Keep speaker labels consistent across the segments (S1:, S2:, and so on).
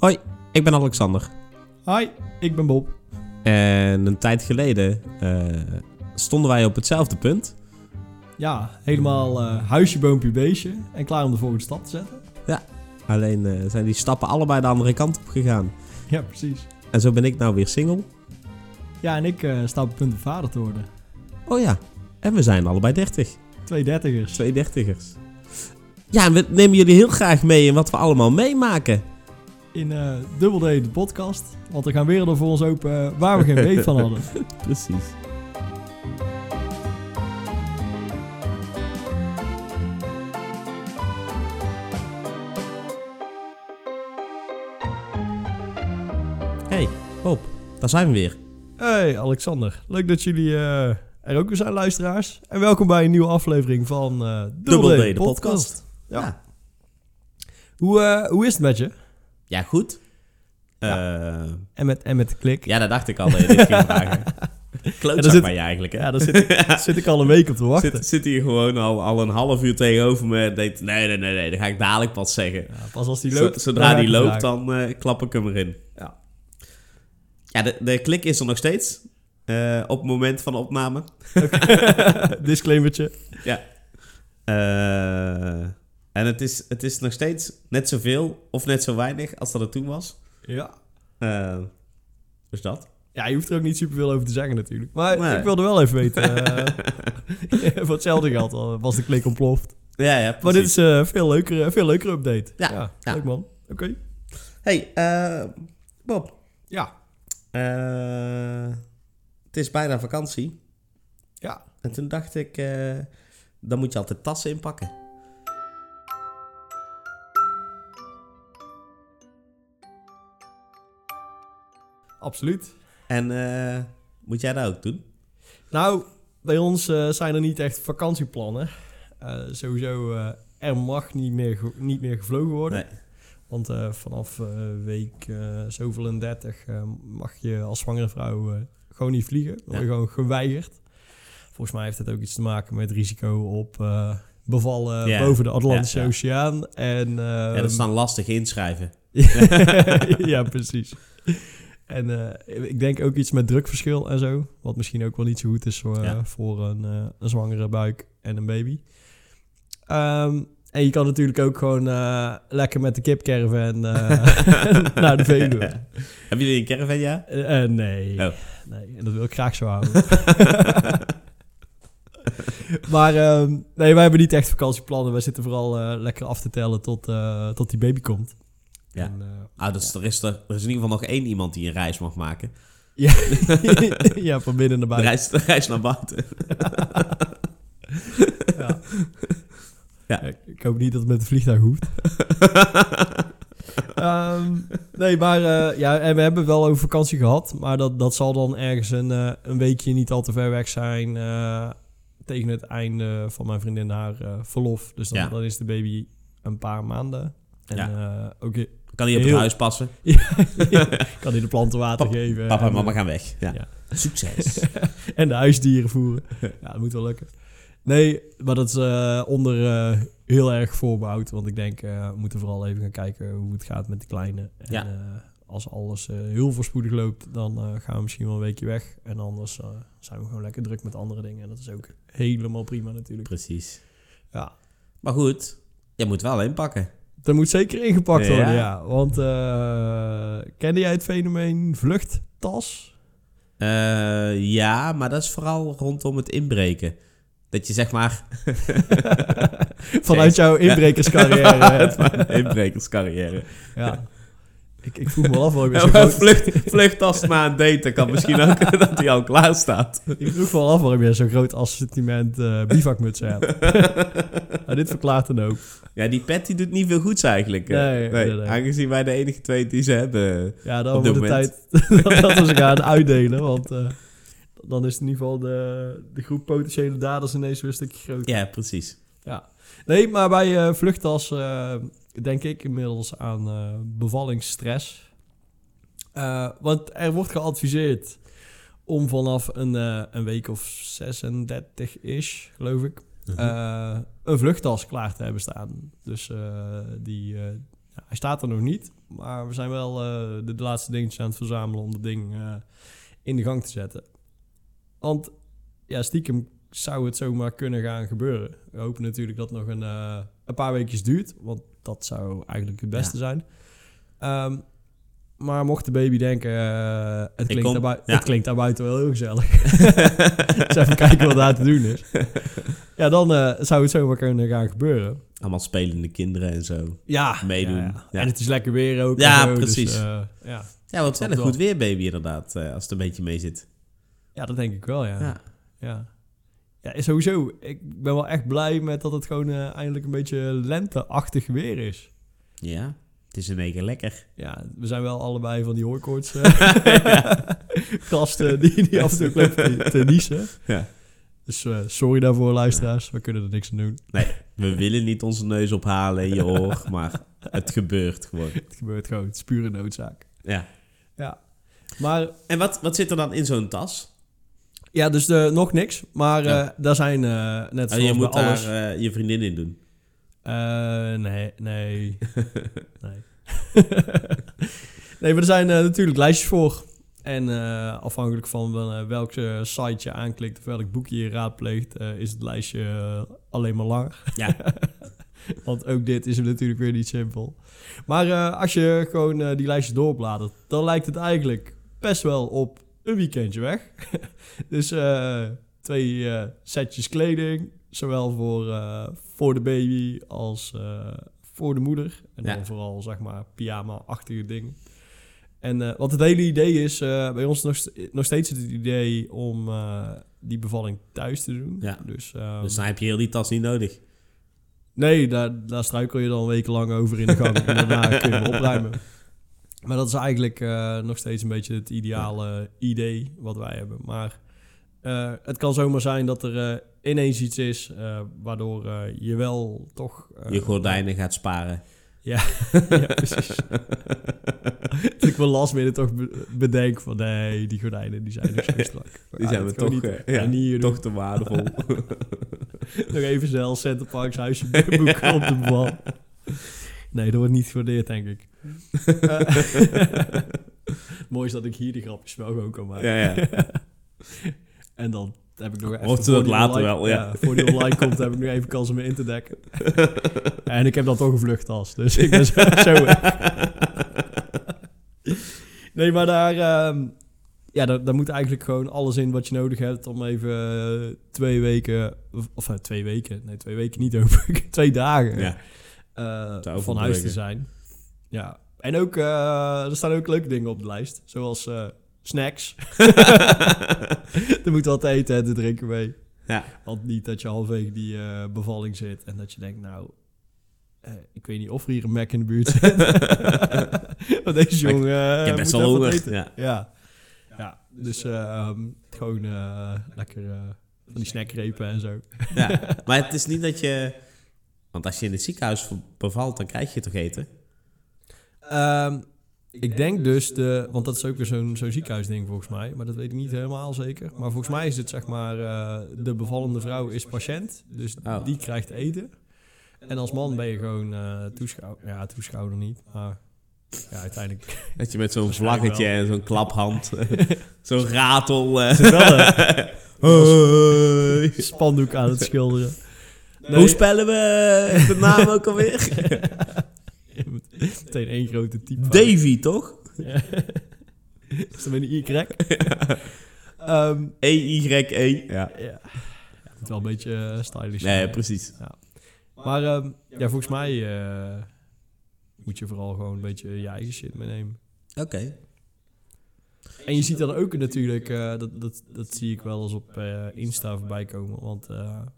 S1: Hoi, ik ben Alexander.
S2: Hi, ik ben Bob.
S1: En een tijd geleden eh, stonden wij op hetzelfde punt.
S2: Ja, helemaal eh, huisje, boompje, beestje. En klaar om de volgende stap te zetten.
S1: Alleen eh, zijn die stappen allebei de andere kant op gegaan.
S2: Ja, precies.
S1: En zo ben ik nou weer single.
S2: Ja, en ik sta op het punt om vader te worden.
S1: Oh ja, en we zijn allebei 30.
S2: Twee dertigers.
S1: Twee dertigers. Ja, en we nemen jullie heel graag mee in wat we allemaal meemaken.
S2: In eh Double D, de podcast. Want er gaan werelden voor ons open eh, waar we geen weet van hadden.
S1: Precies. Hey, Bob, daar zijn we weer.
S2: Hey Alexander, leuk dat jullie eh, er ook weer zijn, luisteraars. En welkom bij een nieuwe aflevering van eh Double, D, de podcast. Ja.
S1: Ja,
S2: Hoe, hoe is het met je?
S1: Ja goed. Ja.
S2: En met, en met de klik?
S1: ja, dat dacht ik al dat je dit ging vragen. Klootzak
S2: Ja,
S1: ben je eigenlijk, hè?
S2: Ja, daar zit, ik- zit ik al een week op te wachten.
S1: Zit, zit hier gewoon al, al een half uur tegenover me en denkt... Nee, nee, nee, nee, dat ga ik dadelijk pas zeggen.
S2: Ja, pas als die
S1: Zo-
S2: loopt.
S1: zodra die loopt,
S2: vragen.
S1: dan eh, klap ik hem erin.
S2: Ja.
S1: Ja, de, de klik is er nog steeds. eh, op het moment van de opname.
S2: Disclaimertje.
S1: Ja. Eh, en het is, het is nog steeds net zoveel of net zo weinig als dat het toen was.
S2: Ja.
S1: Eh, dus dat.
S2: Ja, je hoeft er ook niet super veel over te zeggen natuurlijk. Maar
S1: Nee.
S2: ik wilde wel even weten. eh, voor hetzelfde geld al was de klik ontploft.
S1: Ja, ja,
S2: Maar dit is een veel leukere, veel leukere update.
S1: Ja, ja.
S2: leuk man. Oké.
S1: Hey, eh, Bob.
S2: Ja.
S1: Eh, het is bijna vakantie.
S2: Ja.
S1: En toen dacht ik, eh, dan moet je altijd tassen inpakken.
S2: Absoluut.
S1: En eh, moet jij dat ook doen?
S2: Nou, bij ons eh, zijn er niet echt vakantieplannen. Eh, sowieso, er mag niet meer, niet meer gevlogen worden.
S1: Nee.
S2: Want vanaf week zoveel en 30 eh, mag je als zwangere vrouw gewoon niet vliegen. Dan word je gewoon geweigerd. Volgens mij heeft het ook iets te maken met risico op bevallen boven de Atlantische
S1: Ja, ja.
S2: Oceaan. En,
S1: ja, dat is dan lastig inschrijven.
S2: ja, precies. En eh, ik denk ook iets met drukverschil en zo. Wat misschien ook wel niet zo goed is voor,
S1: Ja.
S2: voor een, eh, een zwangere buik en een baby. Ehm, en je kan natuurlijk ook gewoon eh, lekker met de kipcaravan eh naar de Veluwe.
S1: Hebben jullie een caravan, ja?
S2: Eh, eh, nee.
S1: Oh.
S2: nee. En dat wil ik graag zo houden. maar ehm, nee, wij hebben niet echt vakantieplannen. Wij zitten vooral eh, lekker af te tellen tot, eh, tot die baby komt.
S1: Ja.
S2: En,
S1: Ah, dus er, is er, er is in ieder geval nog één iemand die een reis mag maken.
S2: Ja, ja van binnen naar
S1: De
S2: buiten.
S1: reis, de reis naar buiten.
S2: Ja.
S1: Ja.
S2: Ik, hoop niet dat het met het vliegtuig hoeft. Ehm, nee, maar eh, ja, en we hebben wel over vakantie gehad. Maar dat, dat zal dan ergens een, eh, een weekje niet al te ver weg zijn. tegen het einde van mijn vriendin haar verlof. Dus dan,
S1: Ja.
S2: dan is de baby een paar maanden. En
S1: Ja.
S2: ook
S1: Kan hij op het
S2: Heel-
S1: huis passen?
S2: kan hij de planten water
S1: Pap-
S2: geven.
S1: Papa en mama gaan weg. Ja.
S2: Ja.
S1: Succes.
S2: en de huisdieren voeren. ja, dat moet wel lukken. Nee, maar dat is eh, onder eh, heel erg voorbouwd. Want ik denk, eh, we moeten vooral even gaan kijken hoe het gaat met de kleine. En
S1: Ja.
S2: eh, als alles eh, heel voorspoedig loopt, dan eh, gaan we misschien wel een weekje weg. En anders eh, zijn we gewoon lekker druk met andere dingen. En dat is ook helemaal prima natuurlijk.
S1: Precies.
S2: Ja,
S1: Maar goed, jij moet wel inpakken.
S2: Dat moet zeker ingepakt
S1: Ja.
S2: worden, ja. Want eh kende jij het fenomeen vluchttas?
S1: Eh, ja, maar dat is vooral rondom het inbreken. Dat je zeg maar...
S2: Vanuit jouw inbrekerscarrière.
S1: Vanuit mijn inbrekerscarrière.
S2: ja. Ik, ik vroeg me al af waarom je zo
S1: Ja,
S2: groot...
S1: vlucht, vluchttas na een date, kan misschien ook dat hij al klaar staat.
S2: Ik vroeg me al af waarom je zo'n groot assortiment eh bivakmutsen hebt. nou, dit verklaart een hoop.
S1: Ja, die pet die doet niet veel goeds eigenlijk. eh.
S2: Nee, nee, nee.
S1: Aangezien wij de enige twee die ze hebben.
S2: Ja, dan wordt het tijd dat we ze gaan uitdelen. Want eh, dan is in ieder geval de, de groep potentiële daders ineens weer een stukje groter.
S1: Ja, precies.
S2: Nee, maar bij eh vluchttas eh, denk ik inmiddels aan eh, bevallingsstress. Eh, want er wordt geadviseerd om vanaf een, eh, een week of 36 is, geloof ik,
S1: Mhm.
S2: eh, een vluchttas klaar te hebben staan. Dus die ja, hij staat er nog niet. Maar we zijn wel de, de laatste dingetjes aan het verzamelen om het ding in de gang te zetten. Want ja, stiekem zou het zomaar kunnen gaan gebeuren. We hopen natuurlijk dat het nog een, eh, een paar weekjes duurt. Want dat zou eigenlijk het beste zijn. Ehm, maar mocht de baby denken, eh, het, klinkt
S1: kom-
S2: daar bui-
S1: ja.
S2: het klinkt daar buiten wel heel gezellig. dus even kijken wat daar te doen is. Ja, dan eh, zou het zomaar kunnen gaan gebeuren.
S1: Allemaal spelende kinderen en zo.
S2: Ja,
S1: Meedoen.
S2: ja, ja.
S1: Ja.
S2: En het is lekker weer ook.
S1: Ja,
S2: zo,
S1: precies.
S2: Dus, ja.
S1: Ja, wat wel goed weer baby inderdaad, als het een beetje mee zit.
S2: ja, dat denk ik wel, ja.
S1: Ja.
S2: Ja. sowieso. Ik ben wel echt blij met dat het gewoon eh, eindelijk een beetje lenteachtig weer is.
S1: Ja, het is in één keer lekker.
S2: Ja, we zijn wel allebei van die hooikoorts eh, gasten die, die af en toe lopen te, te niezen.
S1: Ja.
S2: Dus eh, sorry daarvoor, luisteraars. We kunnen er niks aan doen.
S1: We willen niet onze neus ophalen in je oor, maar het gebeurt gewoon.
S2: Het gebeurt gewoon. Het is pure noodzaak.
S1: Ja.
S2: Ja. Maar
S1: En wat, wat zit er dan in zo'n tas?
S2: Ja, dus de, nog niks. Maar
S1: Ja.
S2: eh, daar zijn eh, net zoals
S1: je moet daar
S2: alles...
S1: eh, je vriendin in doen.
S2: Eh, nee, nee. nee. nee, maar er zijn eh, natuurlijk lijstjes voor. En eh, afhankelijk van wel, eh, welk eh, site je aanklikt of welk boekje je raadpleegt, eh, is het lijstje eh, alleen maar langer.
S1: Ja.
S2: Want ook dit is natuurlijk weer niet simpel. Maar eh, als je gewoon eh, die lijstjes doorbladert, dan lijkt het eigenlijk best wel op een weekendje weg. dus eh, twee eh, setjes kleding, zowel voor, eh, voor de baby als voor de moeder. En
S1: Ja.
S2: dan vooral, zeg maar, pyjama-achtige dingen. En wat het hele idee is, bij ons nog, nog steeds het idee om die bevalling thuis te doen.
S1: Ja.
S2: Dus, ehm,
S1: Dus dan heb je heel die tas niet nodig.
S2: Nee, daar, daar struikel je dan wekenlang over in de gang. en daarna kun je hem opruimen. Maar dat is eigenlijk eh, nog steeds een beetje het ideale idee wat wij hebben. Maar eh, het kan zomaar zijn dat er eh, ineens iets is waardoor je wel toch...
S1: Je gordijnen gaat sparen.
S2: ja, precies. dat ik wel last minute toch be- bedenk van nee, die gordijnen die zijn nog zo strak.
S1: Die zijn we toch,
S2: niet-
S1: ja,
S2: doen.
S1: toch te waardevol.
S2: Nog even zelf Centerparks huisje boeken op de bal. Nee, dat wordt niet gewaardeerd, denk ik. Eh, Mooi is dat ik hier die grapjes wel gewoon kan maken.
S1: ja, ja.
S2: En dan heb ik nog even...
S1: Ze dat later
S2: online-
S1: wel, ja.
S2: Voor die online komt, heb ik nog even kans om me in te dekken. en ik heb dan toch een vluchttas, dus ik ben zo... zo nee, maar daar... ehm, ja, daar, daar moet eigenlijk gewoon alles in wat je nodig hebt om even eh, twee weken... Of, of eh, twee weken, nee, twee weken niet over. twee dagen
S1: ja.
S2: van huis te zijn. Ja. En ook, eh, er staan ook leuke dingen op de lijst. Zoals eh, snacks. er moet wat te eten en te drinken mee.
S1: Ja.
S2: Want niet dat je halverwege die eh, bevalling zit en dat je denkt, nou, eh, ik weet niet of er hier een Mac in de buurt zit. Want deze
S1: Ik-
S2: jongen
S1: ik heb best
S2: moet
S1: wel honger.
S2: eten.
S1: Ja.
S2: Ja. ja, dus eh, ehm, gewoon eh, lekker eh, van die snackrepen en zo.
S1: ja. Maar het is niet dat je... Want als je in het ziekenhuis bevalt, dan krijg je toch eten?
S2: Ehm, ik denk dus, de, want dat is ook weer zo'n zo'n ziekenhuisding volgens mij, maar dat weet ik niet helemaal zeker. Maar volgens mij is het zeg maar, eh, de bevallende vrouw is patiënt, dus
S1: Oh.
S2: die krijgt eten. En als man ben je gewoon eh toeschouwer, ja toeschouwer niet, maar ja uiteindelijk.
S1: Dat je met zo'n vlaggetje en zo'n klaphand, zo'n ratel... eh, Hoi.
S2: spandoek aan het schilderen.
S1: Hoe spellen we de naam ook alweer?
S2: Meteen één grote type.
S1: Davy, toch?
S2: Ja. Is dat met een Y? Ehm,
S1: E-Y-E. Ja.
S2: ja. Het wel een beetje eh, stylish
S1: Nee,
S2: zijn.
S1: precies.
S2: Maar ehm, ja, volgens mij eh, moet je vooral gewoon een beetje je eigen shit meenemen.
S1: Oké.
S2: En je ziet dan ook natuurlijk, eh, dat, dat, dat zie ik wel eens op eh, Insta voorbij komen. Want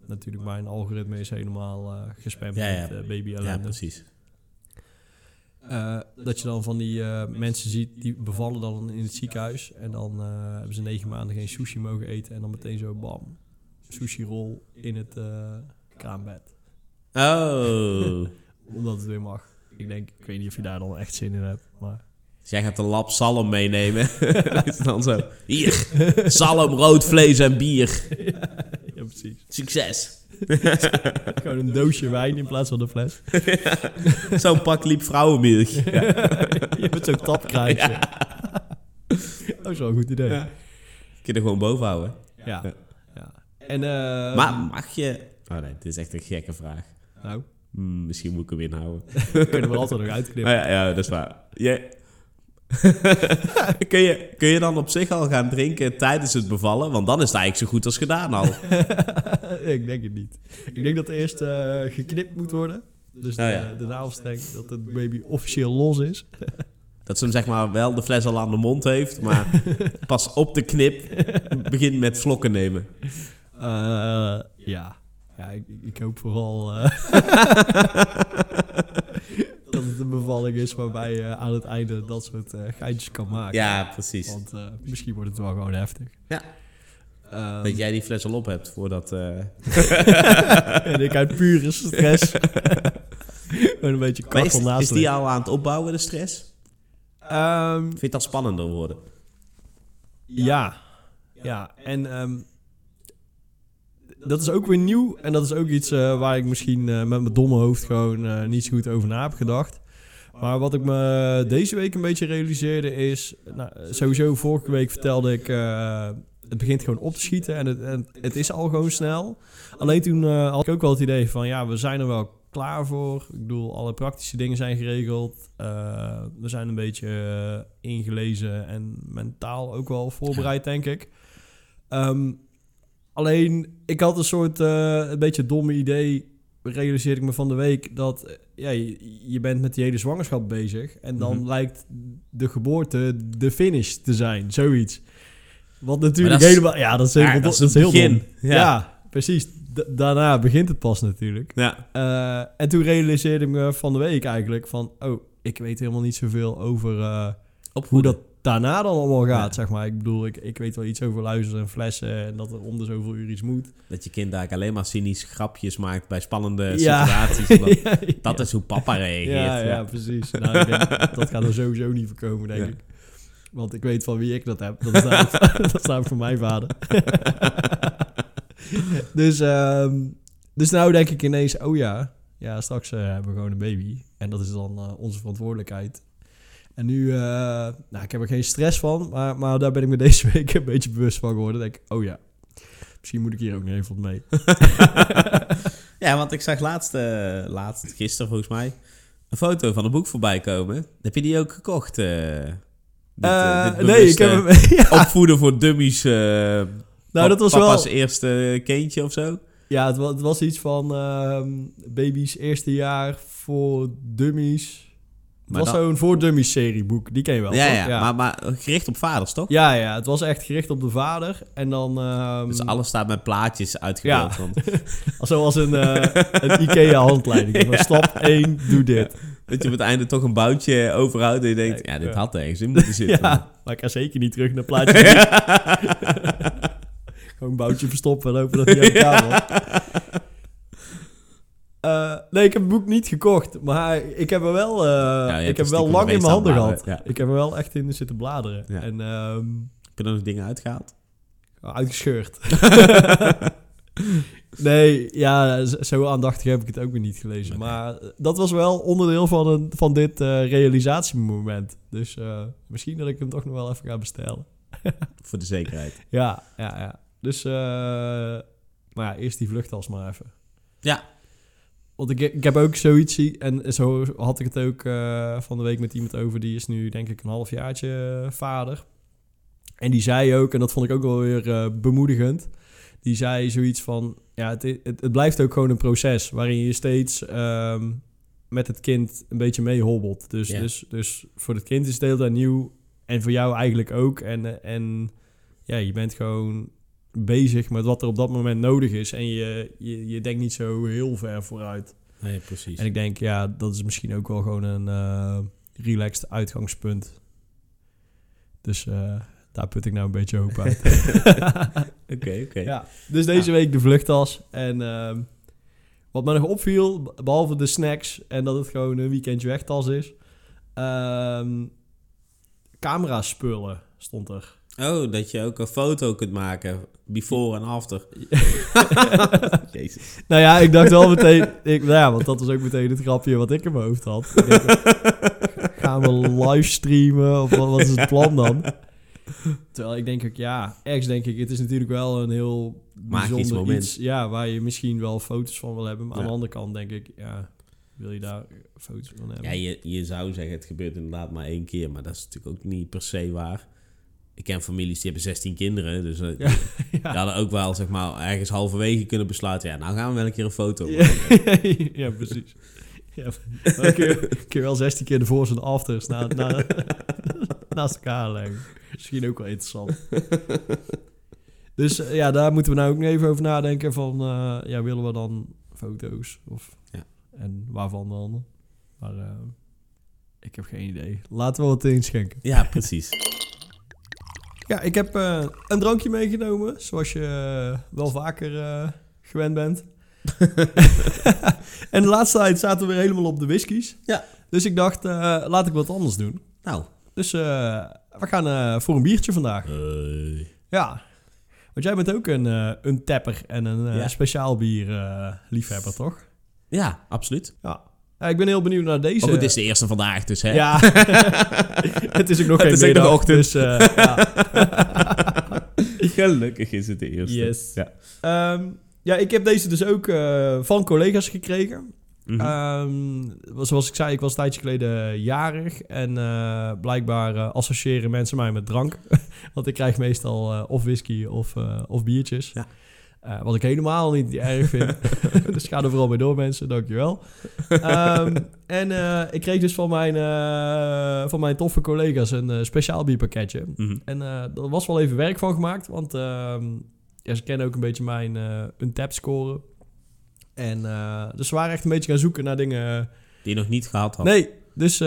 S2: natuurlijk mijn algoritme is helemaal gespamd
S1: Ja, ja.
S2: met baby
S1: Ja,
S2: ellende.
S1: precies.
S2: Eh, dat je dan van die eh, mensen ziet die bevallen dan in het ziekenhuis. En dan eh, hebben ze negen maanden geen sushi mogen eten. En dan meteen zo bam, sushi rol in het kraambed.
S1: Oh.
S2: Omdat het weer mag. Ik denk, ik weet niet of je daar dan echt zin in hebt. Maar
S1: Dus jij gaat een lap zalm meenemen. dan zo. Hier, zalm, rood vlees en bier.
S2: ja, precies.
S1: Succes.
S2: Gewoon een doosje wijn in plaats van een fles.
S1: Zo'n pak liep vrouwenmilk. Ja.
S2: Je hebt zo'n tapkruisje. Dat is wel een goed idee.
S1: Ja.
S2: Ja.
S1: Je er gewoon boven houden.
S2: ja.
S1: Ja.
S2: En, eh,
S1: Maar mag je... Oh nee, dit is echt een gekke vraag.
S2: Nou,
S1: Hmm, misschien moet ik hem inhouden.
S2: kunnen we altijd nog
S1: Oh,
S2: uitknippen.
S1: ja, ja, dat is waar. Je... kun, je, kun je dan op zich al gaan drinken tijdens het bevallen? Want dan is het eigenlijk zo goed als gedaan al.
S2: ik denk het niet. Ik denk dat eerst eh, geknipt moet worden. Dus de,
S1: Oh ja.
S2: de navelstreng, dat de baby officieel los is.
S1: Dat ze hem zeg maar wel de fles al aan de mond heeft, maar pas op de knip begint met vlokken nemen.
S2: Eh, ja. ja ik, ik hoop vooral eh, dat het een bevalling is waarbij je aan het einde dat soort eh geintjes kan maken.
S1: Ja, precies.
S2: Want eh, misschien wordt het wel gewoon heftig.
S1: Ja.
S2: Ehm,
S1: Dat jij die fles al op hebt voordat... eh,
S2: en ik uit pure stress. Een beetje kwakkel naast
S1: is die al aan het opbouwen, de stress?
S2: Ehm,
S1: Vind je dat spannender worden?
S2: Ja, ja. En ehm, dat is ook weer nieuw. En dat is ook iets eh, waar ik misschien eh, met mijn domme hoofd gewoon eh, niet zo goed over na heb gedacht. Maar wat ik me deze week een beetje realiseerde is... Nou, sowieso vorige week vertelde ik... het begint gewoon op te schieten en het, het is al gewoon snel. Alleen toen had ik ook wel het idee van... Ja, we zijn er wel klaar voor. Ik bedoel, alle praktische dingen zijn geregeld. We zijn een beetje ingelezen en mentaal ook wel voorbereid, denk ik. Ehm, alleen, ik had een soort eh, een beetje domme idee, realiseerde ik me van de week, dat eh, ja, je, je bent met die hele zwangerschap bezig. En dan
S1: Mhm.
S2: lijkt de geboorte de finish te zijn, zoiets. Wat natuurlijk
S1: is-
S2: helemaal... Ja, dat is, dat
S1: dat is
S2: heel
S1: begin.
S2: dom.
S1: Ja.
S2: Ja, precies. Da- daarna begint het pas natuurlijk.
S1: Ja.
S2: Eh, en toen realiseerde ik me van de week eigenlijk van... Oh, ik weet helemaal niet zoveel over hoe dat daarna dan allemaal gaat,
S1: Ja.
S2: zeg maar. Ik bedoel, ik, ik weet wel iets over luisteren en flessen... en dat er om de zoveel uur iets moet.
S1: Dat je kind eigenlijk alleen maar cynisch grapjes maakt bij spannende
S2: Ja.
S1: situaties. omdat-
S2: Ja,
S1: Dat is hoe papa reageert.
S2: Ja, precies. Nou, ik denk, dat gaat er sowieso niet voorkomen, denk ik. Want ik weet van wie ik dat heb. Dat is namelijk, dat is namelijk van mijn vader. dus, ehm, dus nou denk ik ineens, oh ja, ja straks eh, hebben we gewoon een baby. En dat is dan eh, onze verantwoordelijkheid. En nu, eh, nou, ik heb er geen stress van, maar, maar daar ben ik me deze week een beetje bewust van geworden. Denk ik, oh ja, misschien moet ik hier ook nog even wat mee.
S1: Ja, want ik zag laatst, eh, laatst, gisteren volgens mij, een foto van een boek voorbij komen. Heb je die ook gekocht? eh? Dit,
S2: nee, ik heb hem... ja.
S1: Opvoeden voor dummies.
S2: Nou, dat was
S1: papa's
S2: wel...
S1: eerste kindje of zo.
S2: Ja, het was, het was iets van ehm baby's eerste jaar voor dummies. Het
S1: Maar
S2: was
S1: dan-
S2: zo'n voor dummies serieboek. Die ken je wel,
S1: ja, ja, Maar, maar gericht op vaders, toch?
S2: ja, ja, het was echt gericht op de vader. En dan... ehm,
S1: Dus alles staat met plaatjes uitgebeeld.
S2: Ja. Zoals een, eh, een IKEA-handleiding. Van stap 1, doe dit.
S1: dat je op het einde toch een boutje overhoudt en je denkt, ja, dit had ergens in moeten zitten.
S2: Ja, maar ik ga zeker niet terug naar plaatje. Gewoon een boutje verstoppen en hopen dat hij aan elkaar wordt. Eh, nee, ik heb het boek niet gekocht. Maar ik heb er wel, eh, ik heb wel lang in mijn handen gehad.
S1: ja.
S2: Ik heb er wel echt in zitten bladeren.
S1: Ja.
S2: En ehm,
S1: Heb je er nog dingen uitgehaald?
S2: uitgescheurd. nee, ja, zo aandachtig heb ik het ook weer niet gelezen. Maar dat was wel onderdeel van, een, van dit eh, realisatiemoment. Dus eh, misschien dat ik hem toch nog wel even ga bestellen.
S1: Voor de zekerheid.
S2: Ja, ja, ja. Dus, eh, maar ja, eerst die vluchttas maar even.
S1: Ja.
S2: Want ik, ik heb ook zoiets, en zo had ik het ook eh, van de week met iemand over, die is nu denk ik een halfjaartje eh, vader. En die zei ook, en dat vond ik ook wel weer eh, bemoedigend, die zei zoiets van, ja, het, het, het blijft ook gewoon een proces waarin je steeds ehm, met het kind een beetje mee hobbelt. Dus,
S1: Ja.
S2: dus, dus voor het kind is het heel nieuw en voor jou eigenlijk ook. En, en ja, je bent gewoon bezig met wat er op dat moment nodig is. En je, je, je denkt niet zo heel ver vooruit.
S1: Nee, precies.
S2: En ik denk, ja, dat is misschien ook wel gewoon een eh, relaxed uitgangspunt. Dus eh, daar put ik nou een beetje hoop uit.
S1: Oké, oké.
S2: ja, dus deze week de vluchttas. En ehm, wat me nog opviel, behalve de snacks en dat het gewoon een weekendje wegtas is. ehm camera spullen stond er.
S1: Oh, dat je ook een foto kunt maken. Before en after. Jezus.
S2: Nou ja, ik dacht wel meteen... Ik, nou ja, want dat was ook meteen het grapje wat ik in mijn hoofd had. Ik gaan we livestreamen? Of wat, wat is het plan dan? Terwijl ik denk ook, ja, ergens denk ik, het is natuurlijk wel een heel
S1: Magisch
S2: bijzonder
S1: moment.
S2: iets. Ja, waar je misschien wel foto's van wil hebben. Maar aan de andere kant denk ik, ja, wil je daar foto's van hebben?
S1: Ja, je, je zou zeggen het gebeurt inderdaad maar één keer. Maar dat is natuurlijk ook niet per se waar. Ik ken families die hebben 16 kinderen. Dus eh,
S2: Ja,
S1: die
S2: ja.
S1: hadden ook wel zeg maar ergens halverwege kunnen besluiten. Ja, nou gaan we wel een keer een foto
S2: Ja,
S1: maken.
S2: ja, precies. Ja, dan kun, je, kun je wel 16 keer de voor's en de afters na, na, naast elkaar leggen. Misschien ook wel interessant. Dus eh, ja, daar moeten we nou ook nog even over nadenken van... eh, ja, willen we dan foto's? Of,
S1: Ja.
S2: En waarvan dan? Maar ik heb geen idee. Laten we wat inschenken.
S1: Ja, precies.
S2: Ja, ik heb eh, een drankje meegenomen. Zoals je eh, wel vaker eh, gewend bent. en de laatste tijd zaten we weer helemaal op de whiskies.
S1: Ja.
S2: Dus ik dacht, eh, laat ik wat anders doen.
S1: Nou.
S2: Dus eh, we gaan eh, voor een biertje vandaag.
S1: eh,
S2: Ja. Want jij bent ook een, eh, een tapper en een eh,
S1: Ja.
S2: speciaal bier eh, liefhebber, toch?
S1: ja, absoluut.
S2: Ja. Ja, Ik ben heel benieuwd naar deze.
S1: Maar goed, dit is de eerste vandaag dus, hè?
S2: Ja. het is ook nog
S1: Het
S2: geen
S1: nog
S2: middag,
S1: ochtend.
S2: Dus, eh, ja.
S1: Gelukkig is het de eerste.
S2: Yes.
S1: Ja.
S2: Ehm, ja, ik heb deze dus ook eh, van collega's gekregen.
S1: Mhm.
S2: Ehm, zoals ik zei, ik was een tijdje geleden jarig. En eh, blijkbaar associëren mensen mij met drank. Want ik krijg meestal of whisky of, of biertjes.
S1: Ja.
S2: Eh, wat ik helemaal niet erg vind. dus ga er vooral mee door, mensen. Dankjewel. Ehm en eh, ik kreeg dus van mijn, eh, van mijn toffe collega's een speciaal bierpakketje.
S1: Mhm.
S2: En er was wel even werk van gemaakt, want ehm, ja, ze kennen ook een beetje mijn uh, tap score. En dus ze waren echt een beetje gaan zoeken naar dingen.
S1: Die je nog niet gehad had.
S2: Nee, dus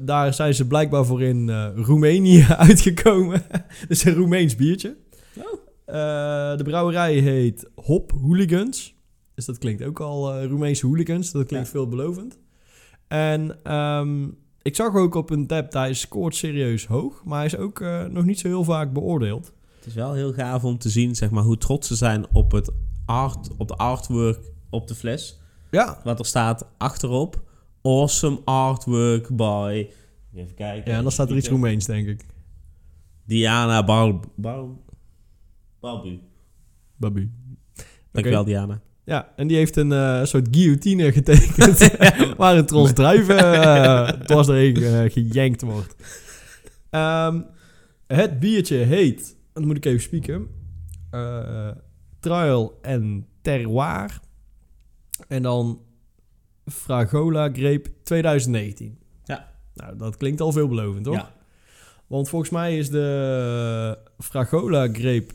S2: daar zijn ze blijkbaar voor in Roemenië uitgekomen. dus een Roemeens biertje. Eh, de brouwerij heet Hop Hooligans. Dus dat klinkt ook al eh Roemeense hooligans. Dat klinkt
S1: Ja.
S2: veelbelovend. En ehm, ik zag ook op een tap, hij scoort serieus hoog. Maar hij is ook eh, nog niet zo heel vaak beoordeeld.
S1: Het is wel heel gaaf om te zien zeg maar, hoe trots ze zijn op, het art, op de artwork op de fles.
S2: Ja,
S1: Wat er staat achterop. Awesome artwork by... Even kijken.
S2: ja en dan staat er iets Roemeens, denk ik.
S1: Diana Bar... Bar... Barbu.
S2: Babu.
S1: Dankjewel, Diana.
S2: Ja, en die heeft een eh, soort guillotine getekend. waar een tros druiven dwars doorheen eh, gejankt wordt. Ehm, het biertje heet, dan moet ik even spieken, eh Trial en Terroir. En dan Fragola Grape 2019.
S1: Ja.
S2: Nou, dat klinkt al veelbelovend, toch?
S1: Ja.
S2: Want volgens mij is de Fragola Grape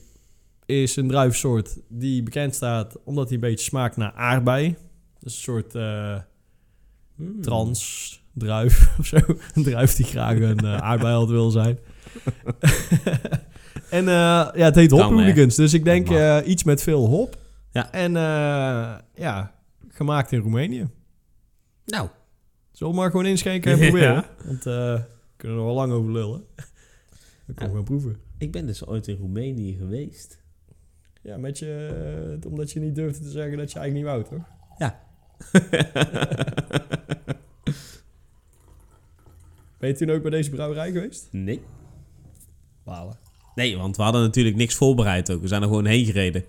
S2: is een druifsoort die bekend staat omdat hij een beetje smaakt naar aardbei. Dus een soort eh
S1: Hmm.
S2: trans druif of zo. Een druif die graag een eh aardbeiheld wil zijn. en eh, ja, het heet Hop? Hooligans. Dus ik denk
S1: Dat
S2: eh, iets met veel hop.
S1: Ja.
S2: En eh, ja, gemaakt in Roemenië.
S1: Nou,
S2: Zullen we maar gewoon inschenken en
S1: Ja.
S2: proberen? Want eh, we kunnen er wel lang over lullen. We kunnen gewoon proeven.
S1: ik ben dus ooit in Roemenië geweest.
S2: Ja, met je, eh, omdat je niet durfde te zeggen dat je eigenlijk niet wou, toch?
S1: Ja.
S2: Ben je toen ook bij deze brouwerij geweest?
S1: nee.
S2: Walen.
S1: Nee, want we hadden natuurlijk niks voorbereid ook. We zijn er gewoon heen gereden.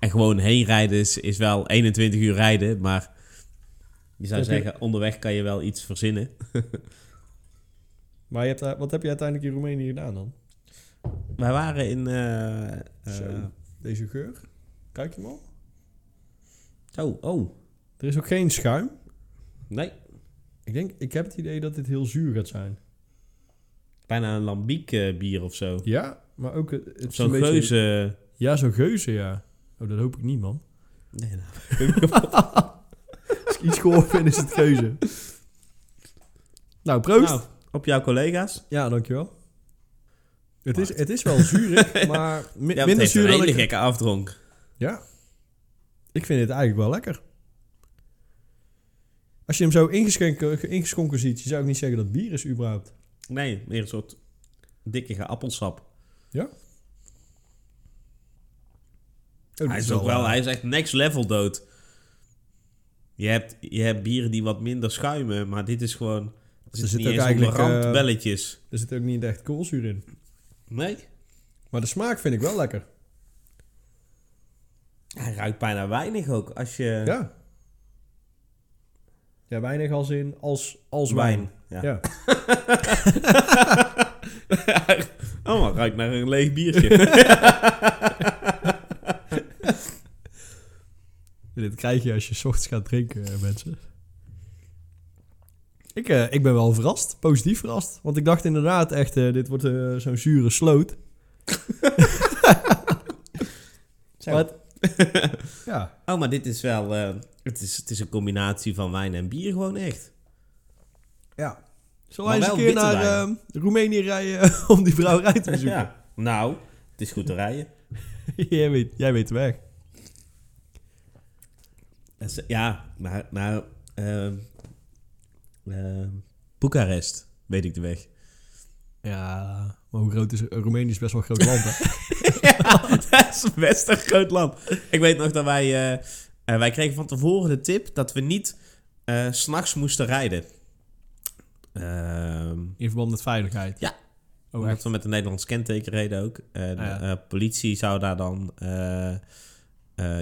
S1: En gewoon heen rijden is, is wel 21 uur rijden, maar je zou
S2: je-
S1: zeggen, onderweg kan je wel iets verzinnen.
S2: Maar je hebt, daar- wat heb je uiteindelijk in Roemenië gedaan dan?
S1: Wij waren in... eh, eh.
S2: Deze geur? Kijk je hem al?
S1: oh, oh.
S2: Er is ook geen schuim.
S1: Nee,
S2: Ik denk, ik heb het idee dat dit heel zuur gaat zijn.
S1: bijna een lambiek eh, bier of zo.
S2: Ja, maar ook het, het is
S1: Zo'n
S2: een beetje-
S1: geuze...
S2: Ja, zo'n geuze, ja. Oh, dat hoop ik niet, man.
S1: Nee, nou.
S2: Als ik iets gehoord vind, is het geuze. Nou, proost.
S1: Nou, op jouw collega's.
S2: Ja, dankjewel. Het is, het is wel zuurig, maar mi-
S1: Ja, het
S2: minder
S1: een
S2: zuur dan
S1: hele
S2: ik...
S1: gekke afdronk.
S2: Ja. Ik vind het eigenlijk wel lekker. Als je hem zo ingeschonken, ziet, je zou ook niet zeggen dat het bier is überhaupt.
S1: Nee, meer een soort dikkige appelsap.
S2: Ja?
S1: hij is ook wel, hij is echt next level dood. Je hebt, je hebt bieren die wat minder schuimen, maar dit is gewoon... Er zit
S2: zit
S1: niet
S2: ook eigenlijk, eh. Er zit ook niet echt koolzuur in.
S1: Nee,
S2: Maar de smaak vind ik wel lekker.
S1: hij ruikt bijna weinig ook. Als je...
S2: Ja. Ja, weinig als in als, als wijn.
S1: Ja.
S2: Ja.
S1: oh, maar ruikt naar een leeg biertje.
S2: Dit krijg je als je 's ochtends gaat drinken, eh, mensen. Ik, eh, ik ben wel verrast. Positief verrast. Want ik dacht inderdaad echt, eh, dit wordt eh, zo'n zure sloot. Maar het- ja.
S1: Oh, maar dit is wel... het, is, het is een combinatie van wijn en bier gewoon echt.
S2: ja. Zullen wij
S1: Maar
S2: eens een keer naar
S1: wijn.
S2: eh, Roemenië rijden om die brouwerij te bezoeken?
S1: Ja. Nou, het is goed te rijden.
S2: jij, weet, jij weet de weg.
S1: Ja, naar, naar ehm, Boekarest weet ik de weg.
S2: Ja, maar hoe groot is Roemenië is best wel een groot land, hè?
S1: ja, dat is best een groot land. Ik weet nog dat wij... eh, eh, wij kregen van tevoren de tip dat we niet eh, s'nachts moesten rijden. Ehm
S2: In verband met veiligheid.
S1: Ja.
S2: Oh,
S1: omdat we met een Nederlands kenteken reden ook. En
S2: Ah, ja.
S1: eh, politie zou daar dan eh, eh,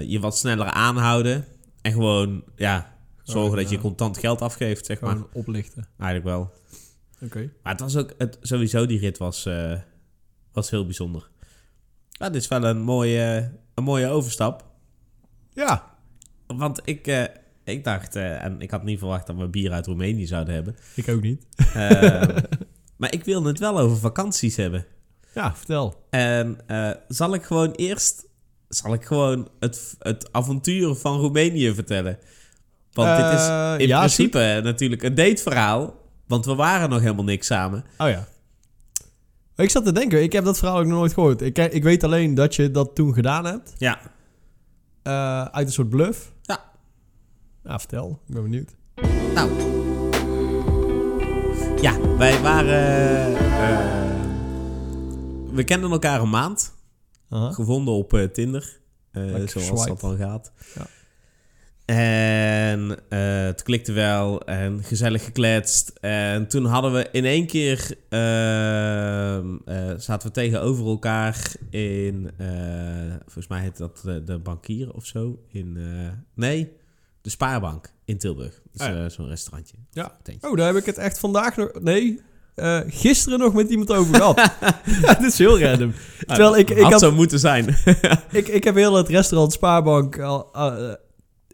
S1: je wat sneller aanhouden. En gewoon, ja, zorgen dat je contant geld afgeeft, zeg maar.
S2: Gewoon oplichten.
S1: Eigenlijk wel.
S2: Oké.
S1: Maar het was ook, het, sowieso die rit was, eh, was heel bijzonder. Dit is wel een mooie, een mooie overstap.
S2: Ja,
S1: Want ik, eh, ik dacht, eh, en ik had niet verwacht dat we bier uit Roemenië zouden hebben.
S2: ik ook niet.
S1: Eh, maar ik wilde het wel over vakanties hebben.
S2: Ja, vertel.
S1: En zal ik gewoon eerst zal ik gewoon het, het avontuur van Roemenië vertellen? Want dit is
S2: Eh,
S1: in
S2: ja,
S1: principe natuurlijk een dateverhaal. Want we waren nog helemaal niks samen.
S2: Oh ja. Ik zat te denken, ik heb dat verhaal ook nog nooit gehoord. Ik, ik weet alleen dat je dat toen gedaan hebt.
S1: Ja,
S2: eh, uit een soort bluff.
S1: Ja.
S2: Nou, vertel. Ik ben benieuwd.
S1: nou. Ja, wij waren... eh, we kenden elkaar een maand. Gevonden op Tinder. zoals
S2: geswiped.
S1: dat dan gaat.
S2: Ja.
S1: En eh, het klikte wel en gezellig gekletst. En toen hadden we in één keer... ehm, eh, zaten we tegenover elkaar in... eh, volgens mij heet dat de, de bankier of zo. In, nee, de Spaarbank in Tilburg. Dus,
S2: Ah, ja.
S1: Zo'n restaurantje.
S2: Ja. Oh, daar heb ik het echt vandaag nog... Nee, gisteren nog met iemand over gehad. dit is heel random. Terwijl ik, ik,
S1: had
S2: had,
S1: zo moeten zijn.
S2: ik, ik heb heel het restaurant Spaarbank al,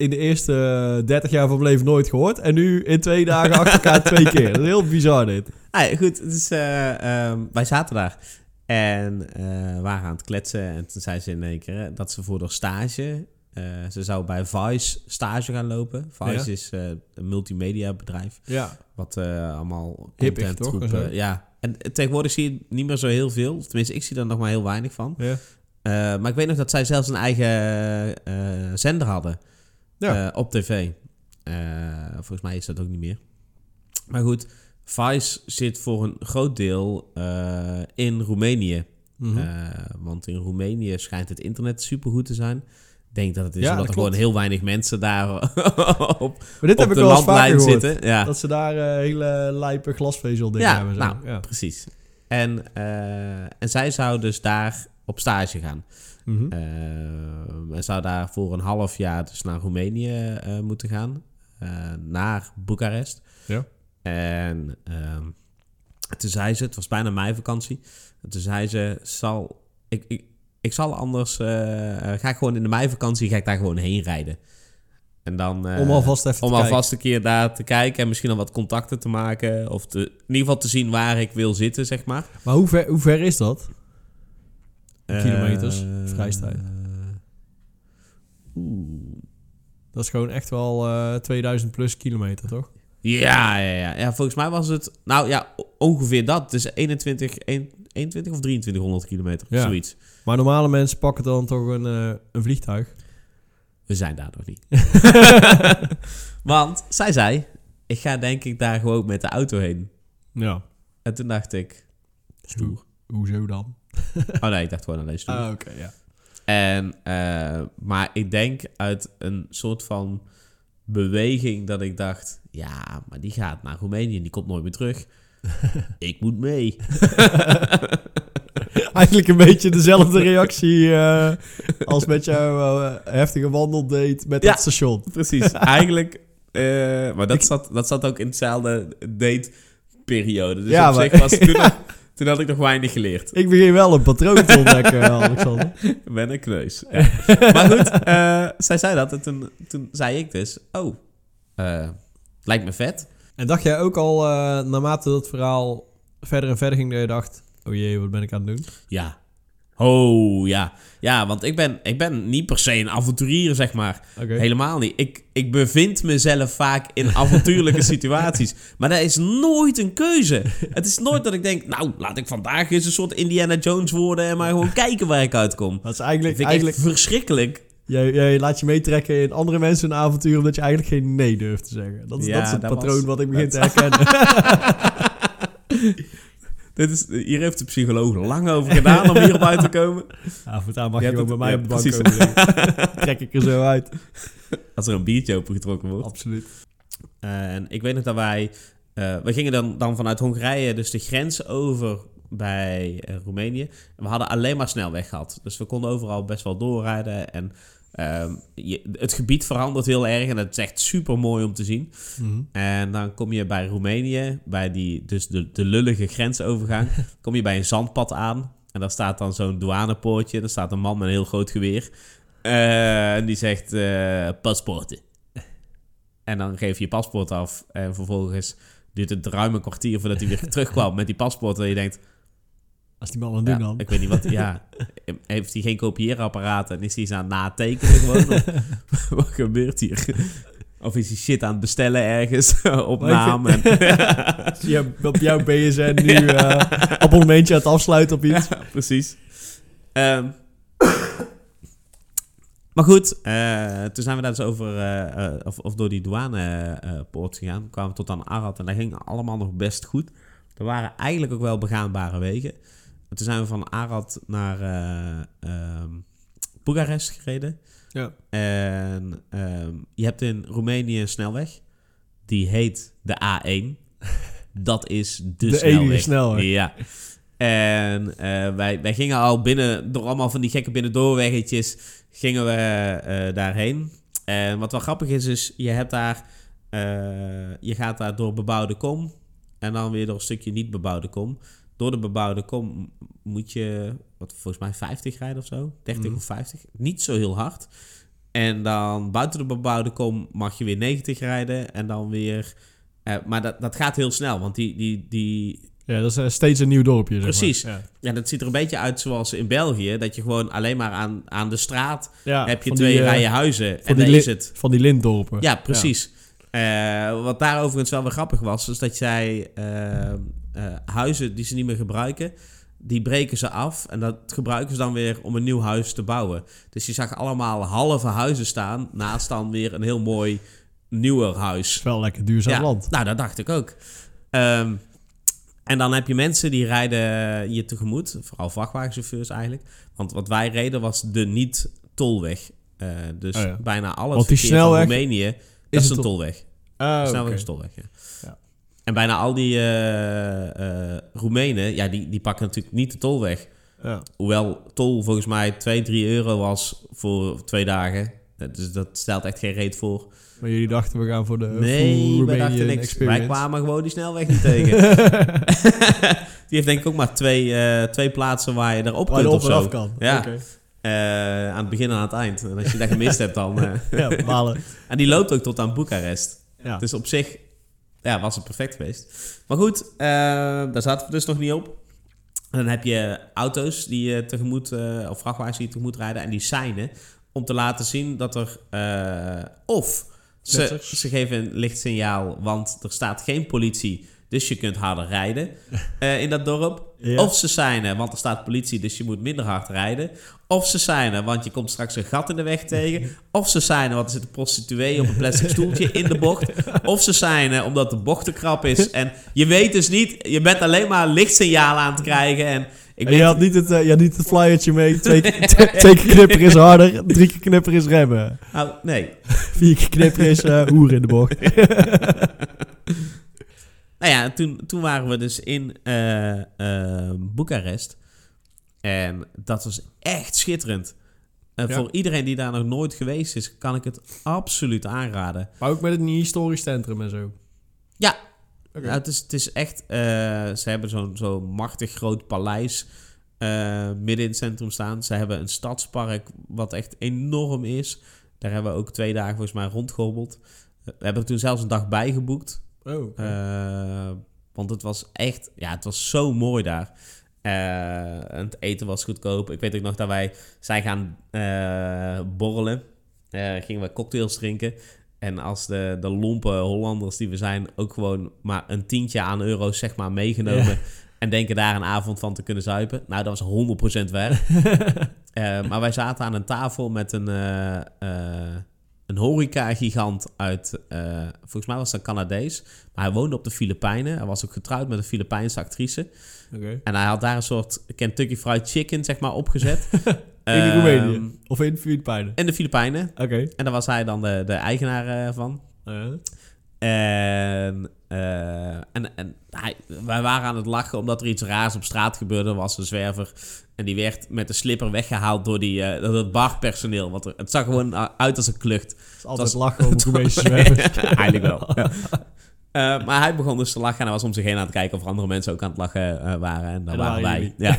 S2: in de eerste 30 jaar van mijn leven nooit gehoord. En nu in twee dagen achter elkaar twee keer. Dat is heel bizar dit.
S1: Ah, goed, dus, eh, ehm, wij zaten daar en eh, waren aan het kletsen. En toen zei ze in één keer eh, dat ze voor de stage... eh, ze zou bij Vice stage gaan lopen. Vice
S2: Ja.
S1: is eh, een multimedia bedrijf.
S2: Ja.
S1: Wat eh, allemaal content
S2: toch?
S1: Ja, en tegenwoordig zie je niet meer zo heel veel. Tenminste, ik zie er nog maar heel weinig van.
S2: Ja.
S1: Eh, maar ik weet nog dat zij zelfs een eigen eh, zender hadden
S2: Ja.
S1: eh, op tv. Eh, volgens mij is dat ook niet meer. Maar goed, Vice zit voor een groot deel eh, in Roemenië.
S2: Mhm.
S1: Want in Roemenië schijnt het internet supergoed te zijn. Ik denk dat het is
S2: Ja,
S1: omdat
S2: dat
S1: gewoon heel weinig mensen daar op,
S2: maar dit
S1: op
S2: heb ik
S1: de
S2: vaker
S1: landlijn zitten. Ja.
S2: Dat ze daar hele lijpe glasvezel dingen
S1: Ja,
S2: hebben. Zo.
S1: nou,
S2: ja.
S1: precies. En, en zij zou dus daar op stage gaan. Eh, en zou daar voor een half jaar dus naar Roemenië eh, moeten gaan. Eh, naar Boekarest.
S2: Ja.
S1: En ehm, toen zei ze, het was bijna mijn vakantie. En toen zei ze, zal, ik, ik, ik zal anders, ga ik gewoon in de meivakantie, ga ik daar gewoon heen rijden. En dan...
S2: om alvast even
S1: om
S2: te kijken.
S1: alvast een keer daar te kijken en misschien al wat contacten te maken. Of te, in ieder geval te zien waar ik wil zitten, zeg maar.
S2: Maar hoe ver, hoe ver is dat?
S1: Eh,
S2: Kilometers, vrijstijd.
S1: Oeh.
S2: Dat is gewoon echt wel eh 2000 plus kilometer, toch?
S1: Ja, ja, ja, ja. Volgens mij was het... Nou ja, ongeveer dat. Dus 21, 21 of 2300 kilometer.
S2: Ja.
S1: Zoiets.
S2: Maar normale mensen pakken dan toch een, eh, een vliegtuig.
S1: We zijn daar nog niet. Want zij zei... Ik ga denk ik daar gewoon met de auto heen.
S2: Ja.
S1: En toen dacht ik... Stoer.
S2: Hoezo dan?
S1: Oh nee, ik dacht gewoon aan deze stoel.
S2: Ah, oké, ja.
S1: En, eh, maar ik denk uit een soort van beweging dat ik dacht... Ja, maar die gaat naar Roemenië en die komt nooit meer terug. ik moet mee.
S2: Eigenlijk een beetje dezelfde reactie eh, als met jouw eh, heftige wandeldate met
S1: Ja.
S2: het station.
S1: Precies, eigenlijk... maar dat zat, dat zat ook in hetzelfde date-periode. Dus
S2: Ja,
S1: op
S2: maar-
S1: zich was toen, toen had ik nog weinig geleerd.
S2: Ik begin wel een patroon te ontdekken, Alexander.
S1: Ik ben een kneus. Ja. maar goed, eh, zij zei dat en toen, toen zei ik dus... Oh, eh, lijkt me vet.
S2: En dacht jij ook al, eh, naarmate dat verhaal verder en verder ging, dat je dacht... Oh jee, wat ben ik aan het doen?
S1: Ja. Oh, ja. Ja, want ik ben, ik ben niet per se een avonturier, zeg maar. Helemaal niet. Ik, ik bevind mezelf vaak in avontuurlijke situaties. Maar dat is nooit een keuze. Het is nooit dat ik denk... Nou, laat ik vandaag eens een soort Indiana Jones worden... en maar gewoon kijken waar ik uitkom.
S2: Dat is eigenlijk...
S1: vind ik
S2: eigenlijk
S1: verschrikkelijk.
S2: jij, jij laat je meetrekken in andere mensen een avontuur... omdat je eigenlijk geen nee durft te zeggen. Dat is,
S1: Ja,
S2: dat is het
S1: dat
S2: patroon
S1: was-
S2: wat ik begin
S1: dat-
S2: te herkennen.
S1: Dit is, hier heeft de psycholoog lang over gedaan om hierop uit te komen.
S2: Ja, voortaan mag
S1: Je
S2: je, ook bij mij
S1: ja,
S2: op de bank
S1: precies.
S2: komen. Trek ik er zo uit.
S1: Als er een biertje opengetrokken wordt.
S2: Absoluut.
S1: En ik weet nog dat wij... eh, we gingen dan, dan vanuit Hongarije dus de grens over bij eh, Roemenië. En we hadden alleen maar snelweg gehad. Dus we konden overal best wel doorrijden. En ehm, je, het gebied verandert heel erg. En het is echt super mooi om te zien.
S2: Mhm.
S1: En dan kom je bij Roemenië, bij die, dus de, de lullige grensovergang, kom je bij een zandpad aan. En daar staat dan zo'n douanepoortje. Daar staat een man met een heel groot geweer. Eh, en die zegt, eh paspoorten. En dan geef je je paspoort af. En vervolgens duurt het ruim een kwartier voordat hij weer terugkwam met die paspoort. En je denkt,
S2: Als die man aan het doen
S1: ja,
S2: dan.
S1: ik weet niet wat, ja, heeft hij geen kopieerapparaat en is hij eens aan het natekenen gewoon? Of, wat gebeurt hier? Of is hij shit aan het bestellen ergens op naam? En,
S2: je op jouw BSN nu eh abonnementje aan het afsluiten op iets.
S1: ja, precies. Ehm, maar goed, eh, toen zijn we daar dus over, eh, of, of door die douanepoort gegaan. kwamen we tot aan Arad en dat ging allemaal nog best goed. Er waren eigenlijk ook wel begaanbare wegen. En toen zijn we van Arad naar Boekarest gereden.
S2: Ja.
S1: En ehm, je hebt in Roemenië een snelweg. Die heet de A1. Dat is de,
S2: De
S1: snelweg.
S2: enige snelweg.
S1: Ja. En eh, wij, wij gingen al binnen, door allemaal van die gekke binnendoorweggetjes, gingen we eh, daarheen. En wat wel grappig is, is je hebt daar, je gaat daar door bebouwde kom en dan weer door een stukje niet bebouwde kom. Door de bebouwde kom moet je, wat volgens mij 50 rijden of zo, 30
S2: Mhm.
S1: of 50. Niet zo heel hard. En dan buiten de bebouwde kom mag je weer 90 rijden en dan weer... eh, maar dat, dat gaat heel snel, want die, die, die,
S2: Ja, dat is eh, steeds een nieuw dorpje. zeg maar.
S1: Precies.
S2: Ja.
S1: ja, dat ziet er een beetje uit zoals in België. Dat je gewoon alleen maar aan, aan de straat
S2: Ja,
S1: heb je twee
S2: die, eh,
S1: rijen huizen. En daar is het.
S2: Van die lintdorpen.
S1: Ja, precies. Wat daar overigens wel weer grappig was, is dat jij eh, eh, huizen die ze niet meer gebruiken, die breken ze af en dat gebruiken ze dan weer om een nieuw huis te bouwen. Dus je zag allemaal halve huizen staan, naast dan weer een heel mooi nieuwer huis.
S2: is wel lekker duurzaam
S1: Ja,
S2: land.
S1: Nou, dat dacht ik ook. Ehm, en dan heb je mensen die rijden je tegemoet. Vooral vrachtwagenchauffeurs eigenlijk. Want wat wij reden was de niet-tolweg. Eh, dus
S2: Oh ja.
S1: bijna al het
S2: Want die
S1: verkeer
S2: snelweg
S1: van Roemenië, is,
S2: het
S1: een
S2: tol-
S1: tolweg. De snelweg is een tolweg, ja. En bijna al die eh, eh, Roemenen, ja, die, die pakken natuurlijk niet de tolweg.
S2: Ja.
S1: Hoewel tol volgens mij 2, 3 euro was voor twee dagen. Eh, Dus dat stelt echt geen reet voor.
S2: Maar jullie dachten, we gaan voor de
S1: Nee,
S2: full
S1: wij
S2: Romanian
S1: dachten niks.
S2: experience.
S1: Wij kwamen gewoon die snelweg niet tegen. die heeft denk ik ook maar twee, eh, twee plaatsen waar je erop kunt of zo.
S2: af kan.
S1: Ja. Eh, aan het begin en aan het eind. En als je dat gemist hebt dan... eh,
S2: Ja, balen.
S1: en die loopt ook tot aan Boekarest.
S2: Ja.
S1: Dus op zich ja, was het perfect geweest. Maar goed, eh, daar zaten we dus nog niet op. En dan heb je auto's die je tegemoet, eh, of vrachtwagens die je tegemoet rijden en die seinen om te laten zien dat er eh, of ze, ze geven een lichtsignaal, want er staat geen politie, dus je kunt harder rijden eh, in dat dorp.
S2: Ja.
S1: Of ze seinen, want er staat politie, dus je moet minder hard rijden. Of ze seinen, want je komt straks een gat in de weg tegen. Of ze seinen, want er zit een prostituee op een plastic stoeltje in de bocht. Of ze seinen, omdat de bocht te krap is. En je weet dus niet, je bent alleen maar lichtsignalen aan het krijgen. En Ik
S2: En je had niet het, eh, je had niet het flyertje mee. Twee, keer- twee keer knipper is harder, drie keer knipper is remmen.
S1: Nou, nee.
S2: Vier keer knipper is eh hoer in de bocht.
S1: Nou ja, toen, toen waren we dus in eh, eh, Boekarest. En dat was echt schitterend. En
S2: Ja.
S1: voor iedereen die daar nog nooit geweest is, kan ik het absoluut aanraden.
S2: Maar ook met het historisch centrum en zo.
S1: Ja. Nou, het, is, het is echt... eh, ze hebben zo'n zo'n machtig groot paleis midden in het centrum staan. Ze hebben een stadspark wat echt enorm is. Daar hebben we ook twee dagen volgens mij rondgehobbeld. We hebben er toen zelfs een dag bijgeboekt.
S2: Oh.
S1: Eh, want het was echt, ja, het was zo mooi daar. Eh, het eten was goedkoop. Ik weet ook nog dat wij zijn gaan eh, borrelen. Gingen we cocktails drinken. En als de, de lompe Hollanders die we zijn, ook gewoon maar een tientje aan euro's zeg maar meegenomen.
S2: Ja.
S1: En denken daar een avond van te kunnen zuipen. Nou, dat was 100% weg. Maar wij zaten aan een tafel met een, een horeca-gigant uit... eh, volgens mij was dat Canadees. Maar hij woonde op de Filipijnen. Hij was ook getrouwd met een Filipijnse actrice. En hij had daar een soort Kentucky Fried Chicken, zeg maar, opgezet.
S2: In
S1: Ehm,
S2: Roemenië? Of in Filipijnen?
S1: In de Filipijnen.
S2: Oké.
S1: En daar was hij dan de, de eigenaar eh, van. En, eh, en, en hij, wij waren aan het lachen omdat er iets raars op straat gebeurde. Er was een zwerver en die werd met de slipper weggehaald door, die, door het barpersoneel. Want er- het zag gewoon uit als een klucht.
S2: het altijd
S1: was-
S2: lachen om Roemeense zwervers.
S1: Eigenlijk wel. ja. Eh, maar hij begon dus te lachen en hij was om zich heen aan het kijken of er andere mensen ook aan het lachen waren. En daar
S2: En daar
S1: waren wij. Ja.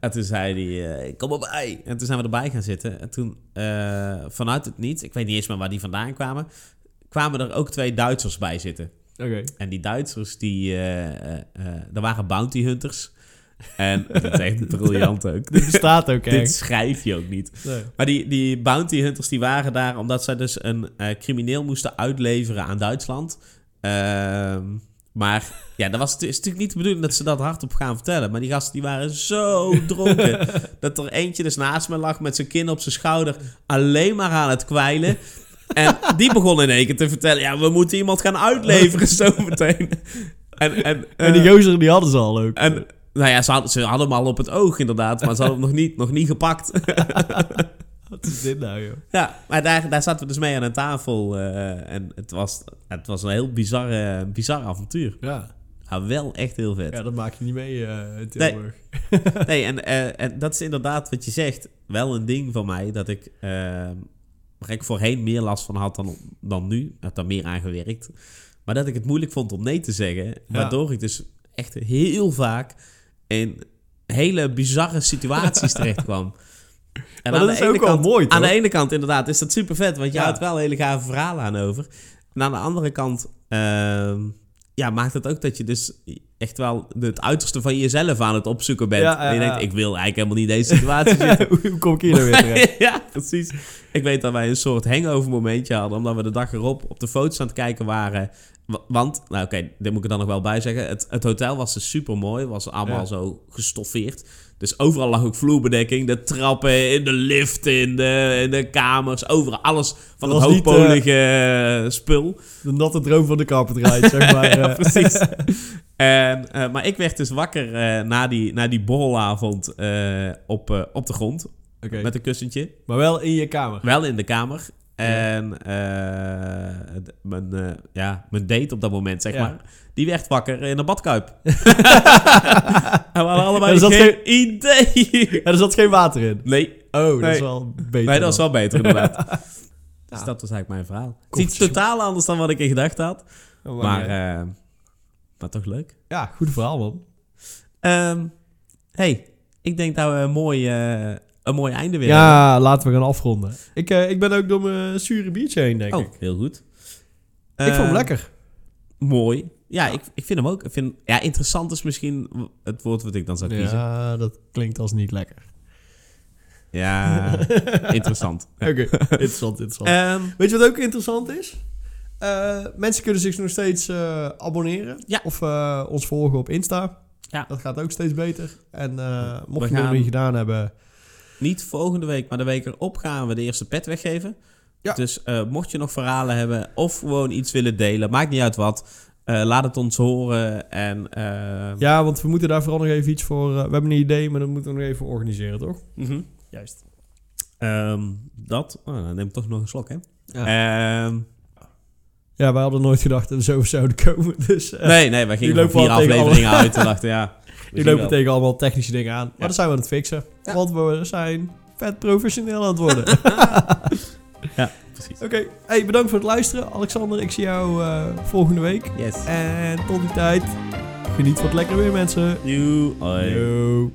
S1: en toen zei hij, kom erbij. En toen zijn we erbij gaan zitten. En toen, vanuit het niet, ik weet niet eens meer waar die vandaan kwamen, kwamen er ook twee Duitsers bij zitten.
S2: Oké.
S1: En die Duitsers, die, eh eh eh, dat waren bounty hunters. En dat is echt briljant ook.
S2: Dit bestaat ook
S1: Dit schrijf je ook niet.
S2: Nee.
S1: Maar die, die bounty hunters die waren daar omdat zij dus een crimineel moesten uitleveren aan Duitsland. Ehm, maar ja, dat was, het is natuurlijk niet de bedoeling dat ze dat hardop gaan vertellen. Maar die gasten die waren zo dronken. dat er eentje dus naast me lag met zijn kin op zijn schouder. Alleen maar aan het kwijlen. En die begon in één keer te vertellen. Ja, we moeten iemand gaan uitleveren zo meteen. En, en,
S2: En die
S1: eh,
S2: gozer die hadden ze al ook.
S1: en, nou ja, ze hadden, ze hadden hem al op het oog inderdaad. Maar ze hadden hem nog niet, nog niet gepakt.
S2: Wat is dit nou, joh?
S1: Ja, maar daar, daar zaten we dus mee aan een tafel. eh, en het was, het was een heel bizarre, bizar avontuur.
S2: Ja.
S1: Maar wel echt heel vet.
S2: ja, dat maak je niet mee eh, in Tilburg.
S1: Nee, en, en dat is inderdaad wat je zegt. Wel een ding van mij dat ik... waar ik voorheen meer last van had dan, dan nu. Ik heb daar meer aan gewerkt. Maar dat ik het moeilijk vond om nee te zeggen. Waardoor ik dus echt heel vaak in hele bizarre situaties terecht kwam. En
S2: Maar dat is ook wel
S1: kant,
S2: mooi,
S1: Aan de ene kant inderdaad is dat super vet, want je
S2: Ja.
S1: houdt wel hele gave verhalen aan over. En aan de andere kant ehm, ja, maakt het ook dat je dus echt wel het uiterste van jezelf aan het opzoeken bent.
S2: Ja, ja,
S1: en je denkt, ik wil eigenlijk helemaal niet in deze situatie zitten.
S2: Hoe kom ik hier nou weer terecht?
S1: ja, precies. Ik weet dat wij een soort hangover momentje hadden, omdat we de dag erop op de foto's aan het kijken waren. Wa- Want, nou oké, dit moet ik er dan nog wel bij zeggen. Het, het hotel was dus super mooi, was allemaal zo gestoffeerd. Dus overal lag ook vloerbedekking, de trappen, in de lift, in de, in de kamers, overal. Alles van
S2: Dat
S1: het hoogpolige eh, spul.
S2: De natte droom van de carpetride, zeg maar.
S1: ja,
S2: eh.
S1: precies. En, eh, maar ik werd dus wakker eh, na, die, na die borrelavond eh, op, op de grond
S2: Oké.
S1: met een kussentje.
S2: Maar wel in je kamer.
S1: Wel in de kamer. En mijn, ja, mijn date op dat moment, zeg
S2: Ja.
S1: maar, die werd wakker in een badkuip. en we hadden allebei
S2: Er zat
S1: geen idee.
S2: Er zat geen water in.
S1: Nee,
S2: Oh, dat is wel beter.
S1: nee, dat
S2: dan.
S1: wel beter inderdaad. Dus
S2: Ja.
S1: dat was eigenlijk mijn verhaal. Het is iets totaal anders dan wat ik in gedacht had.
S2: Oh,
S1: Maar, maar toch leuk.
S2: ja, goed verhaal, man.
S1: Ehm, hey, ik denk dat we een mooi, eh, een mooi einde weer
S2: Ja, laten we gaan afronden. Ik, eh, ik ben ook door mijn zure biertje heen, denk
S1: hebben.
S2: ik.
S1: Oh, heel goed.
S2: Ik vond hem
S1: Eh,
S2: lekker.
S1: Mooi. Ja, Ik, ik vind hem ook. Ik vind, ja, interessant is misschien het woord wat ik dan zou kiezen.
S2: Ja, dat klinkt als niet lekker.
S1: Ja, interessant.
S2: Oké, interessant, interessant.
S1: Ehm,
S2: Weet je wat ook interessant is? Eh, mensen kunnen zich nog steeds eh, abonneren.
S1: Ja.
S2: Of eh, ons volgen op Insta.
S1: Ja.
S2: Dat gaat ook steeds beter. En eh, mocht
S1: We
S2: je het nog niet gedaan hebben...
S1: niet volgende week, maar de week erop gaan we de eerste pet weggeven.
S2: Ja.
S1: Dus eh, mocht je nog verhalen hebben of gewoon iets willen delen, maakt niet uit wat. Eh, laat het ons horen. En,
S2: Ja, want we moeten daar vooral nog even iets voor... eh, we hebben een idee, maar dat moeten we nog even organiseren, toch?
S1: mhm.
S2: Juist.
S1: Ehm, dat. Oh, dan neem ik toch nog een slok, hè?
S2: Ja.
S1: Ehm,
S2: Ja, wij hadden nooit gedacht dat we zo zouden komen. Dus eh,
S1: nee, nee, wij gingen van vier afleveringen uit en dachten, ja. we
S2: die lopen
S1: wel.
S2: tegen allemaal technische dingen aan. Maar
S1: Ja.
S2: dat zijn we aan het fixen.
S1: Ja.
S2: Want we zijn vet professioneel aan het worden.
S1: Precies.
S2: Oké, hey, bedankt voor het luisteren. Alexander, ik zie jou eh, volgende week.
S1: Yes.
S2: En tot die tijd, geniet van het lekkere weer, mensen.
S1: You.
S2: Yo.